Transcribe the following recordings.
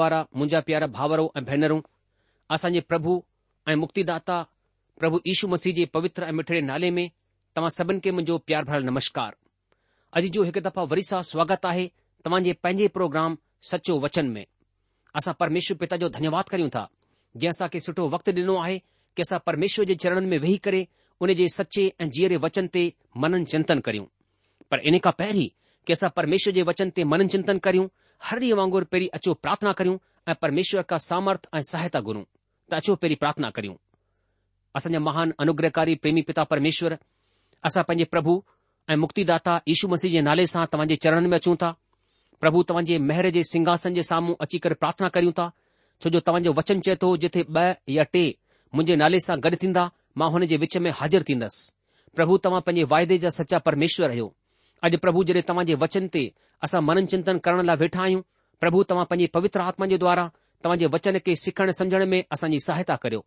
મારા મુંજા પ્યારા ભાવરો અને ભૈનરો આસાંજે પ્રભુ એ મુક્તિદાતા પ્રભુ ઈસુ મસીજે પવિત્ર એ મઠડે નાલે મે તમા સબન કે મુંજો પ્યાર ભરાલ નમસ્કાર અજી જો એક દફા વરીસા સ્વાગત આહે તમાજે પેંજે પ્રોગ્રામ સચો વચન મે આસા પરમેશ્વર પિતા જો ધન્યવાદ કરીઉં થા જેસા કે સટો વક્ત દિનુ આહે કેસા પરમેશ્વર જે ચરણન મે વૈહી કરે ઉને જે સચે એ જીરે વચન તે મનન ચિંતન કરીઉં પર એને કા પહેરી કેસા પરમેશ્વર જે વચન તે મનન ચિંતન કરીઉં हर ॾींहुं वांगुरु पहिरीं अचो प्रार्थना करियूं ऐं परमेश्वर का सामर्थ ऐं सहायता घुरूं त अचो पहिरीं प्रार्थना करियूं असांजा महान अनुग्रहकारी प्रेमी पिता परमेश्वर असां पंहिंजे प्रभु ऐं मुक्तिदाता यीशू मसीह जे नाले सां तव्हांजे चरणनि में अचूं था प्रभु तव्हांजे मेहर जे सिंघासन जे साम्हूं अची करे प्रार्थना करियूं था छो जो तव्हांजो वचन चए थो जिथे ब या टे मुंहिंजे नाले सां गॾु थींदा मां हुन जे विच में हाज़िर थींदसि प्रभु तव्हां पंहिंजे वाइदे जा सचा परमेश्वर आहियो अॼु प्रभु जॾहिं तव्हांजे वचन ते असां मनन चिंतन करण लाइ वेठा आहियूं प्रभु तव्हां पंहिंजी पवित्र आत्मा जे द्वारा तव्हांजे वचन खे सिखण समुझण में असांजी सहायता करियो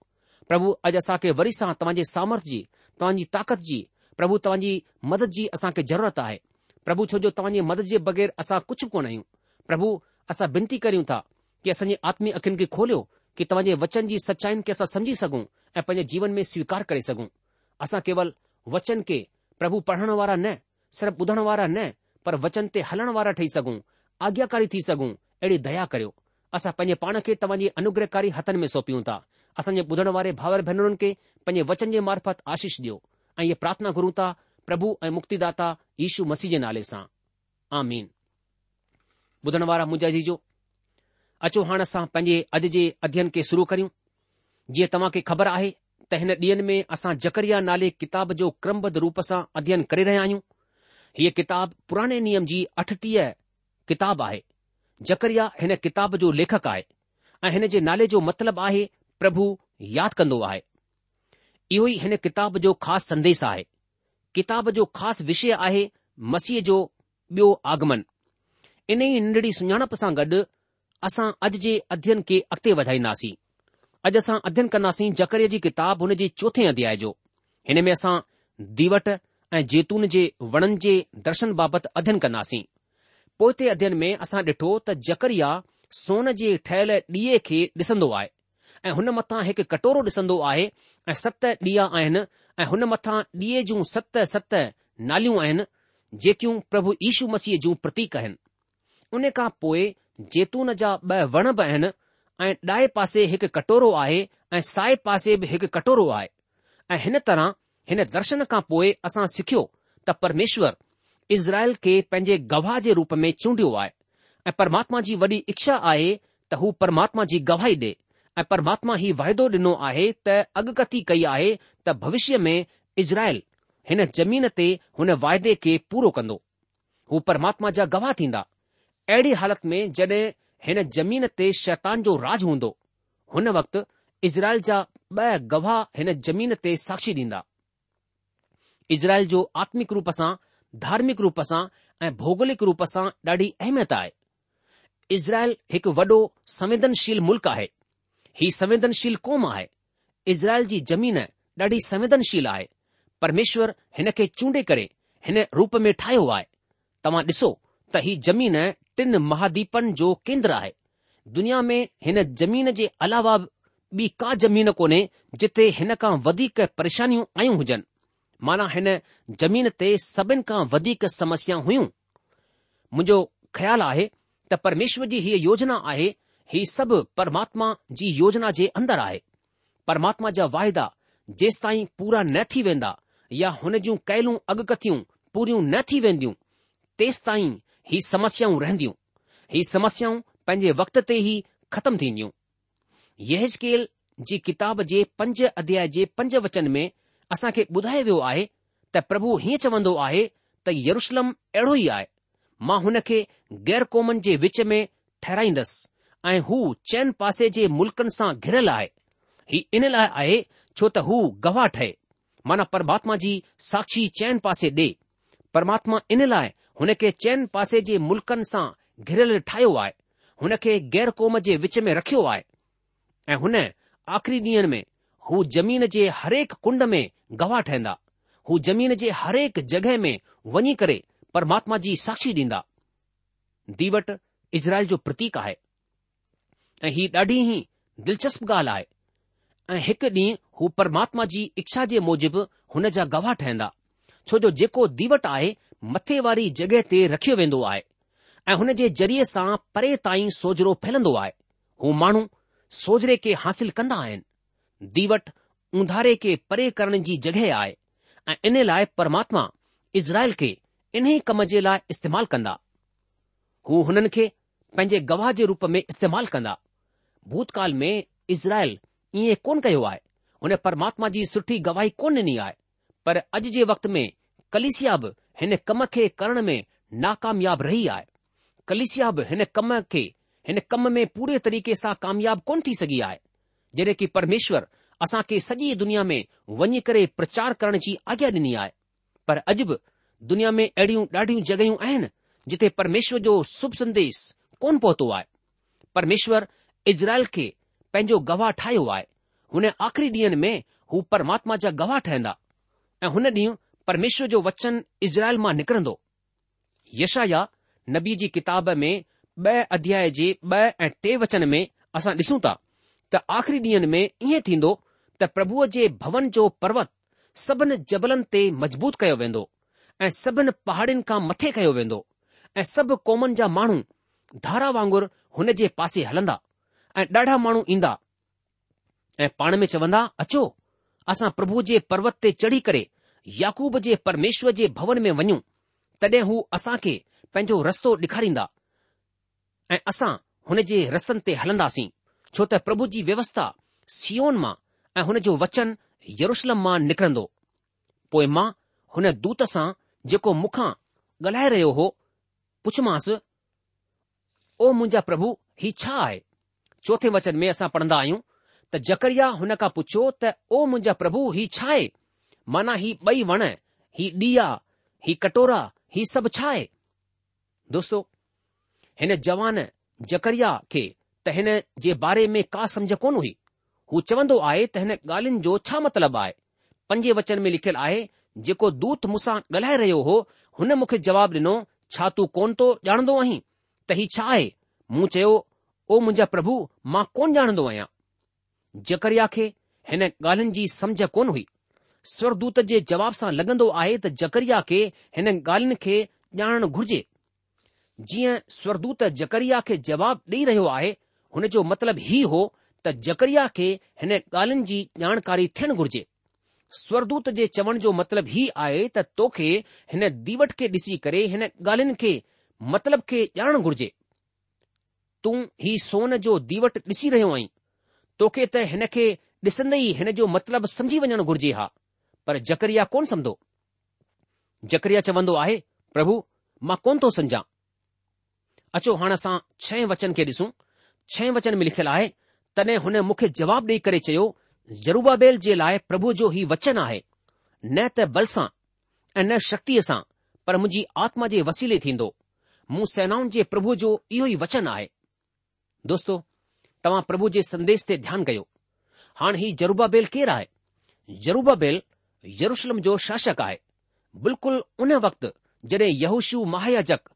प्रभु अॼु असां खे वरी सां तव्हांजे सामर्थ जी तव्हां जी ताक़त जी प्रभु तव्हांजी मदद जी असांखे जरूरत आहे प्रभु छोजो तव्हांजी मदद जे बग़ैर असां कुझु कोन आहियूं प्रभु असां विनती करियूं था कि असां आत्मी अखियुनि खे खोलियो कि तव्हांजे वचन जी सचाईनि खे असां समझी सघूं ऐं पंहिंजे जीवन में स्वीकार करे सघूं असां केवल वचन खे प्रभु पढ़ण वारा न सिर्फ़ ॿुधण वारा न पर वचन ते हलण वारा ठही सघूं आज्ञाकारी थी सघूं अहिड़ी दया करियो असां पंहिंजे पाण खे तव्हांजे अनुग्रहकारी हथनि में सौंपियूं था असांजे ॿुधण वारे भाउर भेनरुनि खे पंहिंजे वचन जे मार्फत आशीष ॾियो ऐं इहे प्रार्थना घुरूं था प्रभु ऐं मुक्तिदाता यीशू मसीह जे नाले सां आमीन ॿुधण वारा मुंजा जी जो अचो हाणे असां पंहिंजे अॼु जे अध्यन खे शुरू करियूं जीअं तव्हां खे ख़बर आहे त हिन ॾींहनि में असां जकरिया नाले किताब जो क्रमबद्ध रूप सां अध्ययन करे रहिया आहियूं हीअ किताब पुराणे नियम जी अठटीह किताब आहे जकरिया हिन किताब जो लेखक आहे ऐं हिन जे नाले जो मतिलबु आहे प्रभु यादि कंदो आहे इहो ई हिन किताब जो ख़ासि संदेस आहे किताब जो ख़ासि विषय आहे मसीह जो ॿियो आगमन इन ई नंढड़ी सुञाणप सां गॾु असां अॼु जे अध्ययन खे अॻिते वधाईंदासीं अॼु असां अध्ययन कंदासीं जकरिया जी किताब हुन जे चोथे अध्याय जो हिन में असां दीवट ऐं जैतून जे वणनि जे दर्शन बाबति अध्यन कंदासीं पोइ ते अध्यन में असां ॾिठो त जकरिया सोन जे ठहियल ॾीए खे ॾिसंदो आहे ऐं हुन मथां हिकु कटोरो ॾिसंदो आहे ऐं सत ॾीआ आहिनि ऐं हुन मथां ॾीए जूं सत सत नालियूं आहिनि जेकियूं प्रभु यीशू मसीह जूं प्रतीक आहिनि उन खां पोइ जैतून जा ॿ वण बि आहिनि ऐं ॾाए पासे हिकु कटोरो आहे ऐं साए पासे बि हिकु कटोरो आहे ऐं हिन तरह हिन दर्शन खां पोइ असां सिखियो त परमेश्वर इज़राइल खे पंहिंजे गवाह जे रूप में चूंडियो आहे ऐं परमात्मा जी वॾी इच्छा आहे त हू परमात्मा जी गवाही ॾे ऐं परमात्मा हीउ वाइदो ॾिनो आहे त अॻकथी कई आहे त भविष्य में इज़राइल हिन ज़मीन ते हुन वाइदे खे पूरो कंदो हू परमात्मा जा गवाह थींदा अहिड़ी हालति में जड॒हिं हिन ज़मीन ते शैतान जो राज हूंदो हुन वक़्तु इज़राइल जा ॿ गवाह हिन ज़मीन ते साक्षी ॾींदा इज़राइल जो आत्मिक रूप सां धार्मिक रूप सां ऐं भौगोलिक रूप सां ॾाढी अहमियत आहे इज़राइल हिकु वॾो संवेदनशील मुल्क़ आहे ही संवेदनशील क़ौम आहे इज़राइल जी ज़मीन ॾाढी संवेदनशील आहे परमेश्वर हिन खे चूंडे करे हिन रूप में ठाहियो आहे तव्हां ॾिसो त ही ज़मीन टिन महादीपनि जो केंद्र आहे दुनिया में हिन जमीन जे अलावा ॿी का ज़मीन कोन्हे जिथे हिन खां वधीक परेशानियूं आयूं हुजनि माना हिन जमीन ते सभिनि खां वधीक समस्याऊं हुयूं मुंहिंजो ख़्याल आहे त परमेश्वर जी हीअ योजना आहे ही सभु परमात्मा जी योजना जे अंदरि आहे परमात्मा जा वाइदा जेसि ताईं पूरा न थी वेंदा या हुन जूं कयल अॻकथियूं पूरियूं न थी वेंदियूं तेसि ताईं हीअ समस्याऊं रहंदियूं हीअ समस्याऊं पंहिंजे वक़्त ते ई ख़तमु थींदियूं यकेल जी किताब जे पंज अध्याय जे पंज वचन में असां खे ॿुधायो वियो आहे त प्रभु हीअं चवंदो आहे त यरुशलम अहिड़ो ई आहे मां हुन खे ग़ैर क़ौमनि जे विच में ठहिराईंदसि ऐं हू चैन पासे जे मुल्कनि सां घिरियल आहे हीउ इन लाइ आहे छो त हू गवाह ठहे माना परमात्मा जी साक्षी चैन पासे ॾे परमात्मा इन लाइ हुन खे चैन पासे जे मुल्कनि सां घिरियल ठाहियो आहे हुन खे ग़ैर क़ौम जे विच में रखियो आहे ऐं हुन आख़िरी ॾींहनि में हू जमीन जे हरेक कुंड में गवाह ठहंदा हू ज़मीन जे हरेक जॻहि में वञी करे परमात्मा जी साक्षी ॾींदा दीवट इज़राइल जो प्रतीक आहे ऐं ही ॾाढी ई दिलचस्प ॻाल्हि आहे ऐं हिकु ॾींहुं हू परमात्मा जी इच्छा जे मूजिबि हुन जा गवाह ठहंदा छो जो जेको दीवट आहे मथे वारी जग॒हि ते रखियो वेंदो आहे ऐं हुन जे ज़रिये सां परे ताईं सोजरो फैलंदो आहे हू माण्हू सोजरे खे हासिल कंदा आहिनि दीवट उंधारे के परे करण जी जॻहि आहे ऐं इन लाइ परमात्मा इज़राइल खे इन्ही कम जे लाइ इस्तेमालु कंदा हू हुननि खे पंहिंजे गवाह जे रूप में इस्तेमालु कंदा भूतकाल में इज़राइल ईअं कोन कयो आहे हुन परमात्मा जी सुठी गवाही कोन ॾिनी आहे पर अॼु जे वक़्त में कलिसिया बि हिन कम खे करण में नाकामयाब रही आहे कलिसिया बि हिन कम खे हिन कम में पूरे तरीक़े सां कामयाब कोन थी सघी आहे जॾहिं की परमेश्वर असां खे सॼी दुनिया में वञी करे प्रचार करण जी आज्ञा ॾिनी आहे पर अॼु बि दुनिया में अहिड़ियूं ॾाढियूं जॻहियूं आहिनि जिथे परमेश्वर जो शुभ संदेश कोन पहुतो आहे परमेश्वर इज़राइल खे पंहिंजो गवाह ठाहियो आहे हुन आख़िरी ॾींहनि में हू परमात्मा जा गवाह ठहंदा ऐं हुन ॾींहुं परमेश्वर जो वचन इज़राइल मां निकिरंदो यशाया नबी जी किताब में ॿ अध्याय जे ॿ ऐं टे वचन में असां ॾिसूं था त आख़िरी ॾींहनि में ईअं थींदो त प्रभुअ जे भवन जो पर्वत सभिनी जबलनि ते मज़बूत कयो वेंदो ऐं सभिनी पहाड़ियुनि खां मथे कयो वेंदो ऐं सभु कौमनि जा माण्हू धारा वांगुर हुन जे पासे हलंदा ऐं ॾाढा माण्हू ईंदा ऐं पाण में चवंदा अचो असां प्रभु जे पर्वत ते चढ़ी करे याकूब जे परमेश्वर जे भवन में वञूं तॾहिं हू असां खे पंहिंजो रस्तो ॾेखारींदा ऐं असां हुन जे रस्तनि ते हलंदासीं छो त प्रभु जी व्यवस्था सियोन मां ऐं हुन जो वचन यरुशलम मां निकिरंदो पोइ मां हुन दूत सां जेको मूंखां ॻाल्हाए रहियो हो पुछमांसि ओ मुंहिंजा प्रभु ही छा आहे चोथे वचन में असां पढ़ंदा आहियूं त जकरिया हुन खां पुछियो त ओ मुंहिंजा प्रभु ही छा आहे माना ही ॿई वण ही ॾीआ ही कटोरा ही सभु छा आहे दोस्तो हिन जवान जकरिया खे त हिन जे बारे में का सम्झ कोन हुई हू चवंदो आहे त हिन ॻाल्हियुनि जो छा मतिलबु आहे पंजे वचन में लिखियलु आहे जेको दूत मूंसां ॻाल्हाए रहियो हो हुन मूंखे जवाबु ॾिनो छा तूं कोन थो ॼाणंदो आहीं त हीउ छा आहे मूं चयो ओ मुंहिंजा प्रभु मां कोन ॼाणंदो आहियां जकरिया खे हिन ॻाल्हियुनि जी समुझ कोन हुई स्वरदूत जे जवाब सां लॻंदो आहे त जकरिया खे हिन ॻाल्हियुनि खे ॼाणणु घुर्जे जीअं स्वरदूत जकरिया खे जवाबु ॾेई रहियो आहे हुन जो मतिलबु ई हो त जकरिया खे हिन ॻाल्हियुनि जी ॼाणकारी थियणु घुर्जे स्वरदूत जे चवण जो मतिलबु हीउ आहे त तोखे हिन दीवट खे ॾिसी करे हिन ॻाल्हियुनि खे मतिलब खे ॼाण घुर्जे तूं ही सोन जो दीवट ॾिसी रहियो आहीं तोखे त हिन खे ॾिसंदे ई हिन जो मतिलबु समझी वञणु घुर्जे हा पर जकरिया कोन समधो जकरिया चवंदो आहे प्रभु मां कोन थो समुझा अचो हाणे असां छह वचन खे ॾिसूं छह वचन में लिखियलु आहे तॾहिं हुन मूंखे जवाबु डेई करे चयो जरूबाबेल जे लाइ प्रभु जो ही वचन आहे न त बल सां ऐं न शक्ति सां पर मुंहिंजी आत्मा जे वसीले थींदो मूं सेनाउनि जे प्रभु जो इहो ई वचन आहे दोस्तो तव्हां प्रभु जे संदेश ते ध्यानु कयो हाणे ही ज़रूबा बेल केरु आहे जरूबाबेल यरुशलम जो शासक आहे बिल्कुलु उन वक़्तु जॾहिं यहूशू महायाजक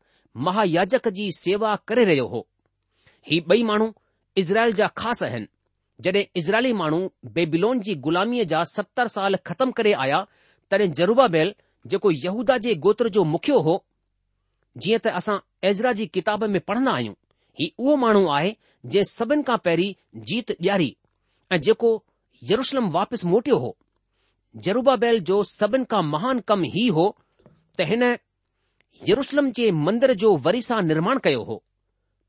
महायाजक जी सेवा करे रहियो हो ही ॿई माण्हू इज़राइल जा ख़ासि आहिनि जॾहिं इज़राइली माण्हू बेबिलोन जी गुलामीअ जा सतरि साल ख़तम करे आया तॾहिं जरूबा बेल जेको यहूदा जे गोत्र जो मुखियो हो जीअं त असां ऐज़रा जी किताब में पढ़ंदा आहियूं ही उहो माण्हू आहे जंहिं सभिनि खां पहिरीं जीत ॾियारी ऐं जेको यरुशलम वापसि मोटियो हो जरूबा जरूबाबैल जो सभिनि खां महान कमु ही हो त हिन यरुशलम जे मंदर जो वरी सां निर्माण कयो हो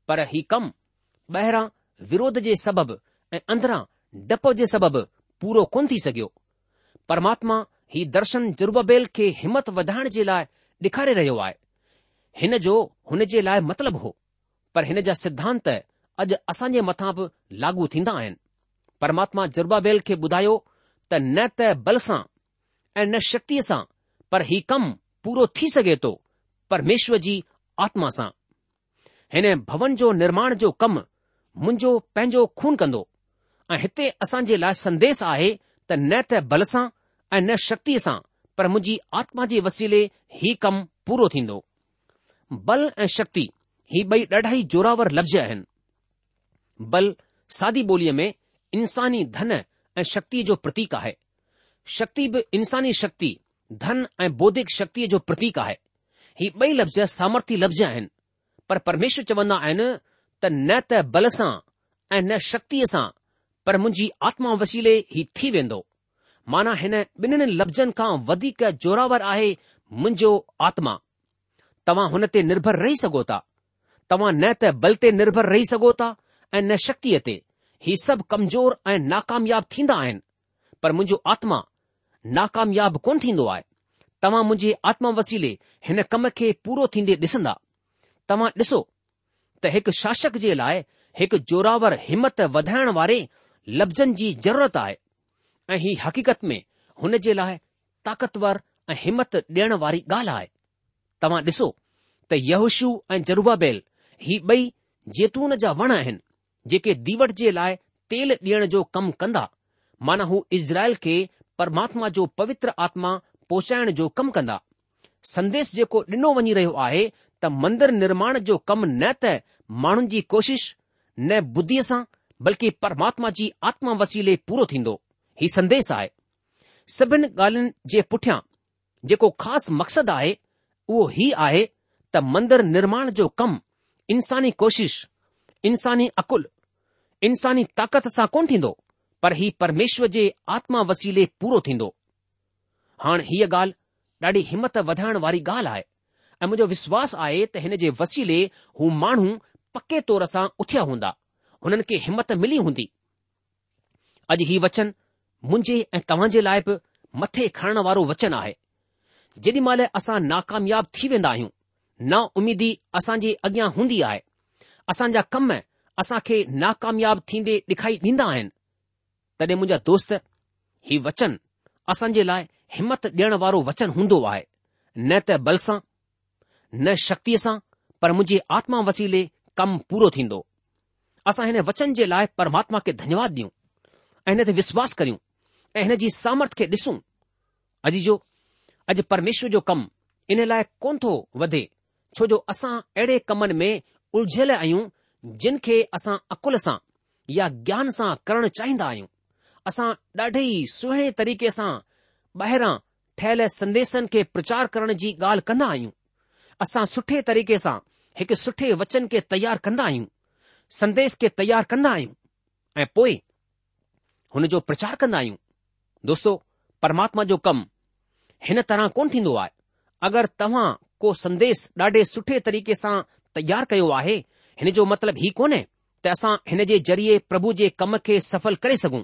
पर ही कमु ॿाहिरां विरोध जे सबबि ऐं अंदरां डप जे सबबि पूरो कोन थी सघियो परमात्मा ही दर्शन जुर्बा खे हिमत वधाइण जे लाइ ॾेखारे रहियो आहे हिन जो हुन जे लाइ मतिलबु हो पर हिन जा सिद्धांत अॼु असां जे मथां बि लागू थींदा आहिनि परमात्मा जुर्बा खे ॿुधायो त न त बल सां ऐं न शक्तिअ सां पर ही कमु पूरो थी सघे थो परमेश्वर जी आत्मा सां हिन भवन जो निर्माण जो कमु मुंहिंजो पंहिंजो खून कंदो ऐं हिते असां जे लाइ संदेश आहे त न त बल सां ऐं न शक्तिअ सां पर मुंहिंजी आत्मा जे वसीले ही कमु पूरो थींदो बल ऐं शक्ति ही ॿई ॾाढा ई जोरावर लफ़्ज़ आहिनि बल सादी ॿोलीअ में इंसानी धन ऐं शक्तिअ जो प्रतीक आहे शक्ति बि इंसानी शक्ति धन ऐं बौद्धिक शक्तिअ जो प्रतीक आहे ही ॿई लफ़्ज़ सामर्थी लफ़्ज़ आहिनि पर परमेश्वर चवंदा आहिनि त न त बल सां ऐं न शक्तीअ सां पर मुंहिंजी आत्मा वसीले हीउ थी वेंदो माना हिन ॿिन्हिनि लफ़्ज़नि खां वधीक जोरावर आहे मुंहिंजो आत्मा तव्हां हुन ते निर्भर रही सघो था तव्हां न त बल ते निर्भर रही सघो था ऐं न शक्तीअ ते ही सभु कमज़ोर ऐं नाकामयाब थींदा आहिनि पर मुंहिंजो आत्मा नाकामयाब कोन थींदो आहे तव्हां मुंहिंजे आत्मा वसीले हिन कम खे पूरो थींदे ॾिसंदा तव्हां ॾिसो त हिकु शासक जे लाइ हिकु जोरावर हिमत वधाइण वारे लफ़्ज़नि जी जरूरत आहे ऐं हीउ हक़ीक़त में हुन जे लाइ ताक़तवर ऐं हिमत ॾियण वारी ॻाल्हि आहे तव्हां ॾिसो त यहुशु ऐं जरूबाबेल ही ॿई जैतून जा वण आहिनि जेके दीवट जे लाइ तेल ॾियण जो कमु कंदा माना हू इज़राइल खे परमात्मा जो पवित्र आत्मा पहुचाइण जो कमु कंदा संदेश जेको ॾिनो वञी रहियो आहे त मंदर निर्माण जो कमु न त माण्हुनि जी कोशिश न बुद्धीअ सां बल्कि परमात्मा जी आत्मा वसीले पूरो थींदो हीउ संदेश आहे सभिनि ॻाल्हियुनि जे पुठियां जेको ख़ासि मक़सदु आहे उहो हीउ आहे त मंदर निर्माण जो कमु इंसानी कोशिश इंसानी अक़ुल इंसानी ताक़त सां कोन थींदो पर ही परमेश्वर जे आत्मा वसीले पूरो थींदो हाणे हीअ ॻाल्हि ॾाढी हिमत वधाइण वारी ॻाल्हि आहे ऐं मुंहिंजो विश्वास आहे त हिन जे वसीले हू माण्हू पके तौर सां उथिया हूंदा हुननि खे हिमत मिली हूंदी अॼु हीउ वचन मुंहिंजे ऐं तव्हां जे लाइ बि मथे खणण वारो वचन आहे जेॾी महिल असां नाकामयाब थी वेंदा आहियूं ना उमीदी असां जे अॻियां हूंदी आहे असांजा कम असां खे नाकामयाब थींदे ॾेखारी ॾींदा आहिनि तॾहिं मुंहिंजा दोस्त हीउ वचन असांजे लाइ हिमत ॾियण वारो वचन हूंदो आहे न त बलसां न शक्तिअ सां पर मुंहिंजे आत्मा वसीले कम पूरो थींदो असां हिन वचन जे लाइ परमात्मा खे धन्यवाद ॾियूं ऐं हिन ते विश्वास करियूं ऐं हिन जी सामर्थ खे ॾिसूं अजी जो अॼु परमेश्वर जो कमु इन लाइ कोन थो वधे छो जो असां अहिड़े कमनि में उलझियल आहियूं जिन खे असां अकुल सां या ज्ञान सां करणु चाहींदा आहियूं असां ॾाढे ई सुहिणे तरीक़े सां ॿाहिरां ठहियल संदेशनि खे प्रचार करण जी ॻाल्हि कंदा आहियूं असां सुठे तरीक़े सां हिकु सुठे वचन खे तयारु कंदा आहियूं संदेश खे तयारु कंदा आहियूं ऐं पोए हुन जो प्रचार कंदा आहियूं दोस्तो परमात्मा जो कमु हिन तरह कोन थींदो आहे अगरि तव्हां को संदेश ॾाढे सुठे तरीक़े सां तयारु कयो आहे हिन जो मतिलब ई कोन्हे त असां हिन जे ज़रिए प्रभु जे कम खे सफल करे सघूं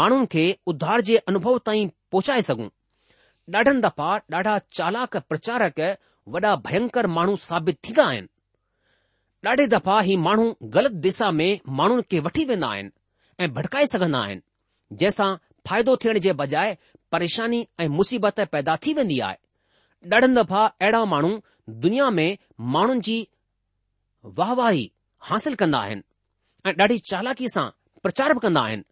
माण्हुनि खे उद्धार जे अनुभव ताईं पहुचाए सघूं ॾाढनि दफ़ा ॾाढा चालाक प्रचारक वॾा भयंकर माण्हू साबित थींदा आहिनि ॾाढे दफ़ा ही माण्हू ग़लति दिशा में माण्हुनि खे वठी वेंदा आहिनि ऐं भटकाए सघंदा आहिनि जंहिंसां फ़ाइदो थियण जे बजाए परेशानी ऐं मुसीबत पैदा थी वेंदी आहे ॾाढनि दफ़ा अहिड़ा माण्हू दुनिया में माण्हुनि जी वाहवाही हासिल कंदा आहिनि ऐं ॾाढी चालाकी सां प्रचार बि कंदा आहिनि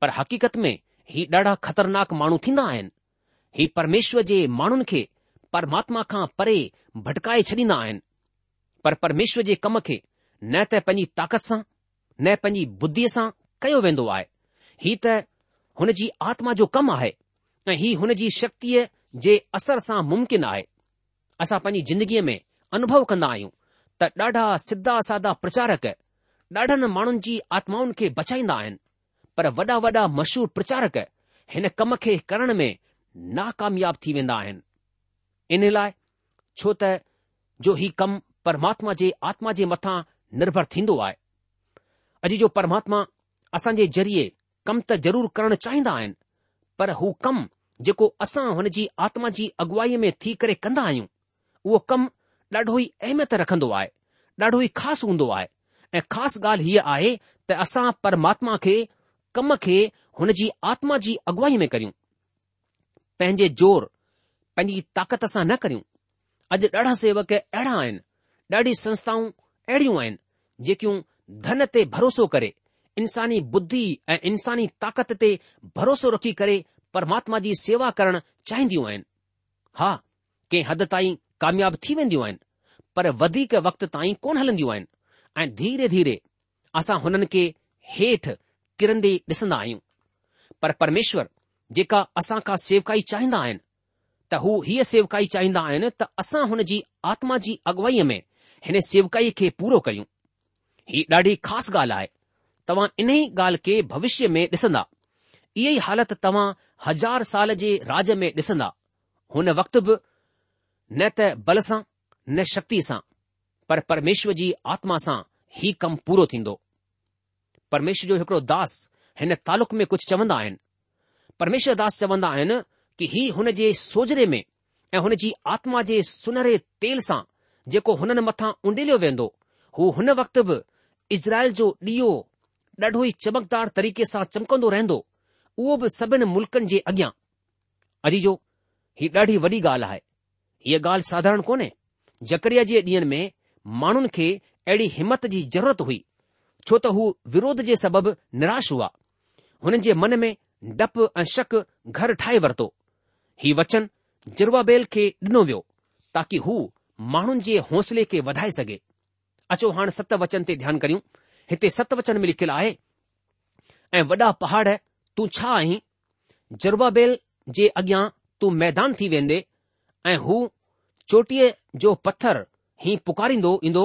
पर हक़ीक़त में ही ॾाढा ख़तरनाक माण्हू थींदा आहिनि ही परमेश्वर जे माण्हुनि खे परमात्मा खां परे भकाए छॾींदा आहिनि पर परमेश्वर जे कम खे न त पंहिंजी ताक़त सां न पंहिंजी बुद्धीअ सां कयो वेंदो आहे हीअ त हुन जी आत्मा जो कमु आहे ऐं हीउ हुन जी शक्तीअ जे असर सां मुमकिन आहे असां पंहिंजी ज़िंदगीअ में अनुभव कंदा आहियूं त ॾाढा सिधा सादा प्रचारक ॾाढनि माण्हुनि जी आत्माउनि खे बचाईंदा आहिनि पर वॾा वॾा मशहूर प्रचारक हिन कम खे करण में नाकामयाब थी वेंदा आहिनि इन लाइ छो त जो ही कम परमात्मा जे आत्मा जे मथां निर्भर थींदो आहे अॼु जो परमात्मा असांजे ज़रिए कम त ज़रूरु करणु चाहींदा आहिनि पर हू कम जेको असां हुन जी आत्मा जी अॻुवाईअ में थी करे कंदा आहियूं उहो कम ॾाढो ई अहमियत रखंदो आहे ॾाढो ई ख़ासि हूंदो आहे ऐं ख़ासि ॻाल्हि हीअ आहे त असां परमात्मा खे कम खे हुन जी आत्मा जी अॻुवाई में करियूं पंहिंजे जोर पंहिंजी ताक़त सां न करियूं अॼु ॾाढा सेवक अहिड़ा आहिनि ॾाढी संस्थाऊं अहिड़ियूं आहिनि जेकियूं धन ते भरोसो करे इंसानी बुद्धि ऐं इंसानी ताक़त ते भरोसो रखी करे परमात्मा जी सेवा करणु चाहींदियूं आहिनि हा कंहिं हद ताईं कामयाब थी वेंदियूं आहिनि पर वधीक वक़्त ताईं कोन हलंदियूं आहिनि ऐं धीरे धीरे असां हुननि खे हेठि किरंदे ॾिसंदा आहियूं पर परमेश्वर जेका असां खां सेवकाई चाहींदा आहिनि त हू हीअ सेवकाई चाहींदा आहिनि त असां हुन जी आत्मा जी अॻुवाईअ में हिन सेवकाई खे पूरो कयूं हीउ ॾाढी ख़ासि ॻाल्हि आहे तव्हां इन ई ॻाल्हि खे भविष्य में ॾिसंदा इहा ई हालति तव्हां हज़ार साल जे राज में ॾिसंदा हुन वक़्तु बि न त बल सां न शक्ति सां पर परमेश्वर जी आत्मा सां ही कमु पूरो थींदो परमेश्वर जो हिकिड़ो दास हिन तालुक में कुझु चवंदा आहिनि परमेश्वर दास चवंदा आहिनि कि ही हुन जे सोजरे में ऐं हुन जी आत्मा जे सुनहरे तेल सां जेको हुननि मथां उंडेलियो वेंदो हू हुन वक़्त बि इज़राइल जो ॾीओ ॾाढो ई चमकदार तरीक़े सां चमकंदो रहंदो उहो बि सभिनी मुल्कनि जे अॻियां अजी ही ॾाढी वॾी ॻाल्हि आहे हीअ ॻाल्हि साधारण कोन्हे यकरीअ जे ॾींहनि में माण्हुनि खे अहिड़ी हिमत जी ज़रूरत हुई छो त हू विरोध जे सबबु निराश हुआ हुननि जे मन में डपु ऐं शक घर ठाहे वरितो ही वचन जुर्बा खे ॾिनो वियो ताकी हू माण्हुनि जे हौसले खे वधाए सघे अचो हाणे सत वचन ते ध्यानु करियूं हिते सत वचन में लिखियलु आहे ऐं वॾा पहाड़ तूं छा आहीं जुर्बाबेल जे अॻियां तूं मैदान थी वेंदे ऐं हू चोटीअ जो पत्थर ई पुकारींदो ईंदो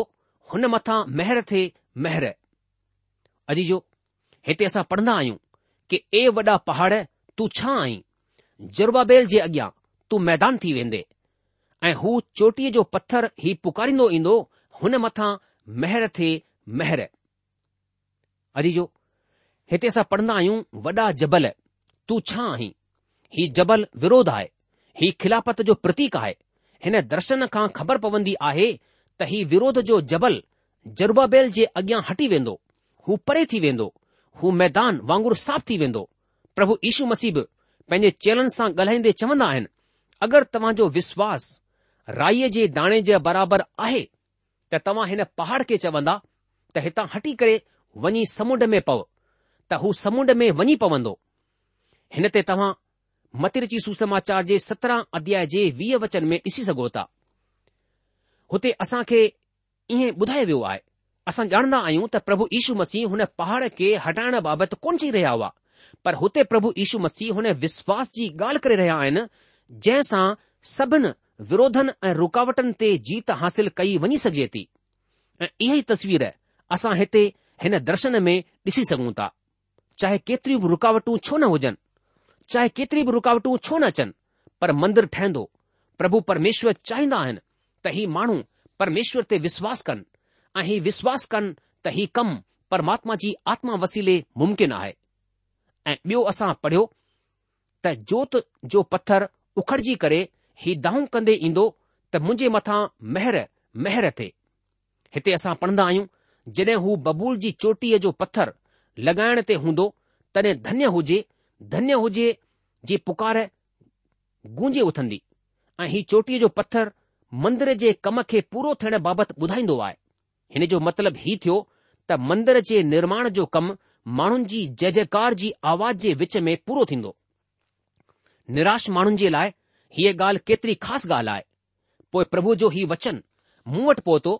हुन मथां महर थे महर अजीजो हिते असां पढ़ंदा आहियूं कि ए वॾा पहाड़ तूं छा आहीं जुर्बाबेल जे अॻियां तूं मैदान थी वेंदे ऐं हू चोटीअ जो पथर हीउ पुकारींदो ईंदो हुन मथां महर थे महर अजी जो हिते असां पढ़ंदा आहियूं वॾा जबल तूं छा आहीं ही जबल विरोध आहे ही खिलापत जो प्रतीक आहे हिन दर्शन खां ख़बर पवंदी आहे त ही विरोध जो जबल जुर्बाबेल जे अॻियां हटी वेंदो हू परे थी वेंदो हू मैदान वांगुर साफ़ थी वेंदो प्रभु यीशू मसीब पंहिंजे चेलनि सां ॻाल्हाईंदे चवंदा आहिनि अगरि तव्हां जो विश्वास राईअ जे दाणे जे बराबरि आहे त तव्हां हिन पहाड़ खे चवंदा त हितां हटी करे वञी समुंड में पव त हू समुंड में वञी पवंदो हिन ते तव्हां मतिरची सुसमाचार जे सत्रहं अध्याय जे वीह वचन में ॾिसी सघो था हुते असां खे ईअं ॿुधायो वियो आहे असां ॼाणंदा आहियूं त प्रभु यीशू मसीह हुन पहाड़ खे हटाइण बाबति कोन चई रहिया हुआ पर हुते प्रभु यीशू मसीह हुन विश्वास जी ॻाल्हि करे रहिया आहिनि जंहिंसां सभिनी विरोधनि ऐं रुकावटनि ते जीत हासिल कई वञी सघजे थी ऐं इहे ई तस्वीर असां हिते हिन दर्शन में ॾिसी सघूं था चाहे केतरीयूं बि रुकावटूं छो न हुजनि चाहे केतरी बि रुकावटूं छो न अचनि पर मंदरु ठहंदो प्रभु परमेश्वर चाहींदा आहिनि त हीउ माण्हू परमेश्वर ते विश्वास कनि ऐं हीउ विश्वास कनि त हीउ कमु परमात्मा जी आत्मा वसीले मुमकिन आहे ऐं ॿियो असां पढ़ियो त जोत जो पत्थर उखड़जी करे ही दाऊं कंदे ईंदो त मुंहिंजे मथां महिर महर थे हिते असां पढ़ंदा आहियूं जॾहिं हू बबूल जी चोटीअ जो पत्थर लॻाइण ते हूंदो तॾहिं धन्य हुजे धन्य हुजे जी पुकार गूंजे उथंदी ऐं ही चोटीअ जो पत्थर मंदर जे कम खे पूरो थियण बाबति ॿुधाईंदो आहे हिन जो मतिलबु हीउ थियो त मंदर जे निर्माण जो कमु माण्हुनि जी जय जयकार जी आवाज़ जे विच में पूरो थींदो निराश माण्हुनि जे लाइ हीअ ॻाल्हि केतिरी ख़ासि ॻाल्हि आहे पोइ प्रभु जो हीउ वचन मूं वटि पहुतो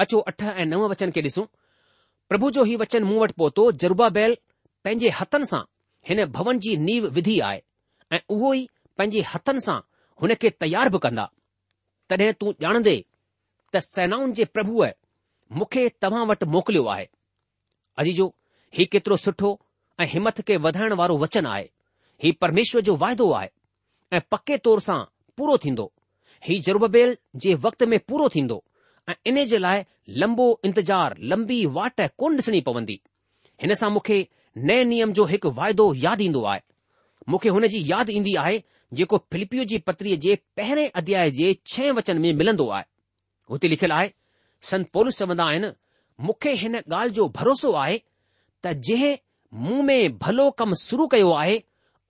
अचो अठ ऐं नव वचन खे ॾिसूं प्रभु जो हीउ वचन मूं वटि पहुतो जरूबा बैल पंहिंजे हथनि सां हिन भवन जी नीव विधी आहे ऐं उहो ई पंहिंजे हथनि सां हुन खे तयार बि कंदा तॾहिं तूं ॼाणंदे त सेनाउनि जे प्रभुअ मूंखे तव्हां वटि मोकिलियो आहे अजी जो हीउ केतिरो सुठो ऐं हिमथ खे वधाइण वारो वचन आहे हीउ परमेश्वर जो वाइदो आहे ऐं पके तौर सां पूरो थींदो ही जरूबेल जे वक़्त में पूरो थींदो ऐं इन जे लाइ लंबो इंतज़ारु लंबी वाट कोन ॾिसणी पवंदी हिन सां मूंखे नए नियम जो हिकु वाइदो यादि ईंदो आहे मूंखे हुन जी यादि ईंदी आहे जेको फिलिपियो जी पत्रीअ जे पहिरें अध्याय जे छह वचन में मिलंदो आहे हुते लिखियलु आहे संत पोलिस चवंदा आहिनि मूंखे हिन ॻाल्हि जो भरोसो आहे जंहिं मुंह में भलो कमु शुरू कयो आहे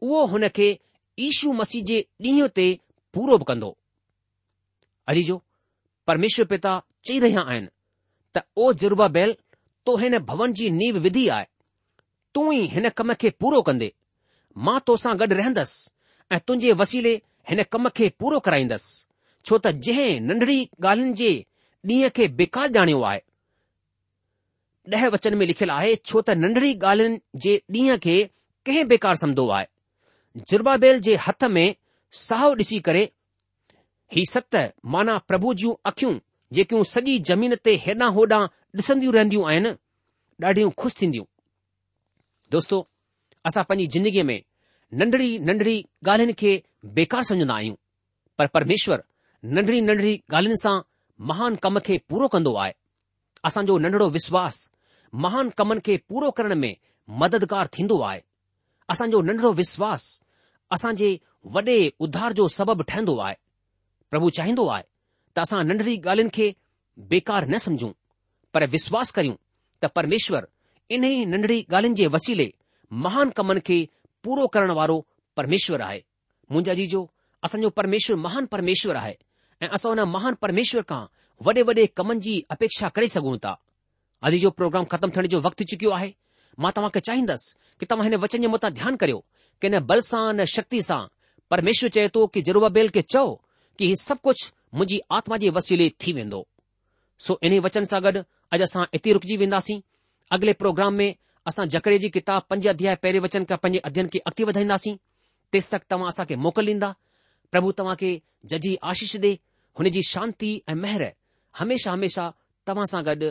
उहो हुन खे ईशू मसीह जे ॾींहं ते पूरो बि कंदो अजीजो परमेश्वर पिता चई रहिया आहिनि त ओ जुर्बा बैल तो हिन भवन जी नीव विधि आहे तूं ई हिन कम खे पूरो कंदे मां तोसां गॾु रहंदसि ऐं तुंहिंजे वसीले हिन कम खे पूरो कराईंदसि छो त जंहिं नंढड़ी ॻाल्हियुनि जे ॾींहं खे बेकार ॼाणियो आहे ॾह वचन में लिखियलु आहे छो त नंढड़ी ॻाल्हियुनि जे ॾींहं खे कंहिं बेकार सम्झो आहे जुर्बाबेल जे हथ में साहु ॾिसी करे ही सत माना प्रभु जूं अखियूं जेकियूं सॼी ज़मीन ते हेॾां होॾां ॾिसंदियूं रहंदियूं आहिनि ॾाढियूं खु़शि थींदियूं दोस्तो असां पंहिंजी ज़िंदगीअ में नंढड़ी नंढड़ी ॻाल्हियुनि खे बेकार सम्झंदा आहियूं पर परमेश्वर नंढड़ी नंढड़ी ॻाल्हियुनि सां महान कम खे पूरो कंदो आहे असांजो नंढड़ो विश्वास महान कमनि खे पूरो करण में मददगार थींदो आहे असांजो नंढड़ो विश्वास असां जे वॾे उधार जो सबबु ठहंदो आहे प्रभु चाहींदो आहे त असां नंढड़ी ॻाल्हियुनि खे बेकार न सम्झूं पर विश्वास करियूं त परमेश्वर इन ई नंढड़ी ॻाल्हियुनि जे वसीले महान कमनि खे पूरो करण वारो परमेश्वर आहे मुंहिंजा जीजो असांजो परमेश्वर महान परमेश्वर आहे ऐं असां हुन महान परमेश्वर खां वॾे वॾे कमनि जी अपेक्षा करे सघूं था अॼु जो प्रोग्राम ख़तमु थियण जो वक़्तु चुकियो आहे मां तव्हांखे चाहींदुसि की तव्हां हिन वचन जे मथां ध्यानु करियो की हिन बल सां न शक्ती सां परमेश्वर चए थो कि जरूबेल खे चओ की ही सभु कुझु मुंहिंजी आत्मा जे वसीले थी वेंदो सो इन्हे वचन सां गॾु अॼु असां ऐति रुकजी वेंदासीं अॻिले प्रोग्राम में असां जकरे जी किताब पंज अध्याय पहिरें वचन खां पंज अध्ययन खे अॻिते वधाईंदासीं तेसि तक तव्हां असां मोकल ॾींदा प्रभु तव्हां खे जजी आशीष ॾे हुन जी शांती ऐं मेहर हमेशा हमेशह तव्हां सां गॾु